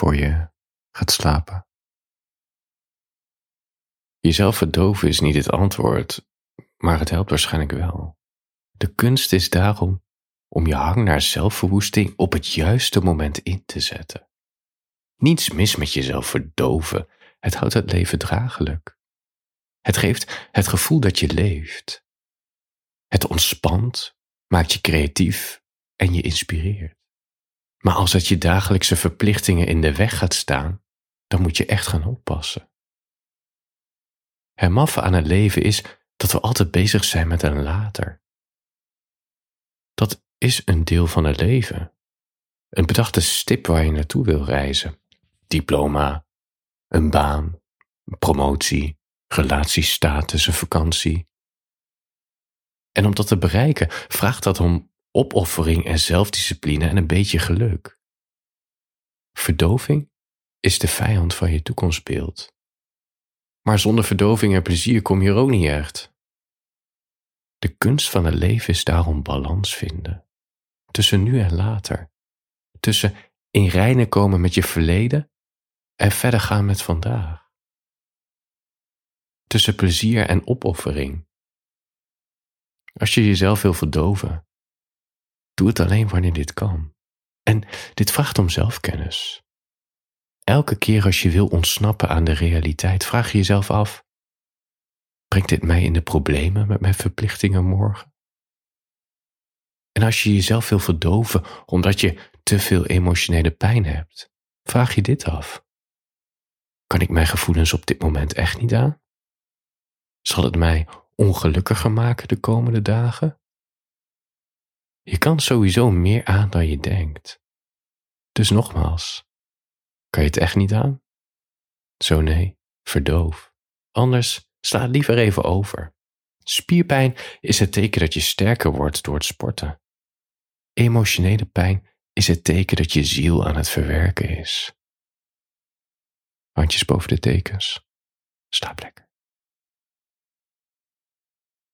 voor je gaat slapen. Jezelf verdoven is niet het antwoord, maar het helpt waarschijnlijk wel. De kunst is daarom om je hang naar zelfverwoesting op het juiste moment in te zetten. Niets mis met jezelf verdoven, het houdt het leven draaglijk. Het geeft het gevoel dat je leeft. Het ontspant, maakt je creatief en je inspireert. Maar als het je dagelijkse verplichtingen in de weg gaat staan, dan moet je echt gaan oppassen. Het maffe aan het leven is dat we altijd bezig zijn met een later. Dat is een deel van het leven. Een bedachte stip waar je naartoe wil reizen. Diploma, een baan, een promotie, relatiestatus, een vakantie. En om dat te bereiken vraagt dat om opoffering en zelfdiscipline en een beetje geluk. Verdoving is de vijand van je toekomstbeeld. Maar zonder verdoving en plezier kom je er ook niet echt. De kunst van het leven is daarom balans vinden. Tussen nu en later. Tussen in reinen komen met je verleden en verder gaan met vandaag. Tussen plezier en opoffering. Als je jezelf wil verdoven, doe het alleen wanneer dit kan. En dit vraagt om zelfkennis. Elke keer als je wil ontsnappen aan de realiteit, vraag je jezelf af: brengt dit mij in de problemen met mijn verplichtingen morgen? En als je jezelf wil verdoven omdat je te veel emotionele pijn hebt, vraag je dit af: kan ik mijn gevoelens op dit moment echt niet aan? Zal het mij ongelukkiger maken de komende dagen? Je kan sowieso meer aan dan je denkt. Dus nogmaals, kan je het echt niet aan? Zo nee, verdoof. Anders sla het liever even over. Spierpijn is het teken dat je sterker wordt door het sporten. Emotionele pijn is het teken dat je ziel aan het verwerken is. Handjes boven de tekens. Slaap.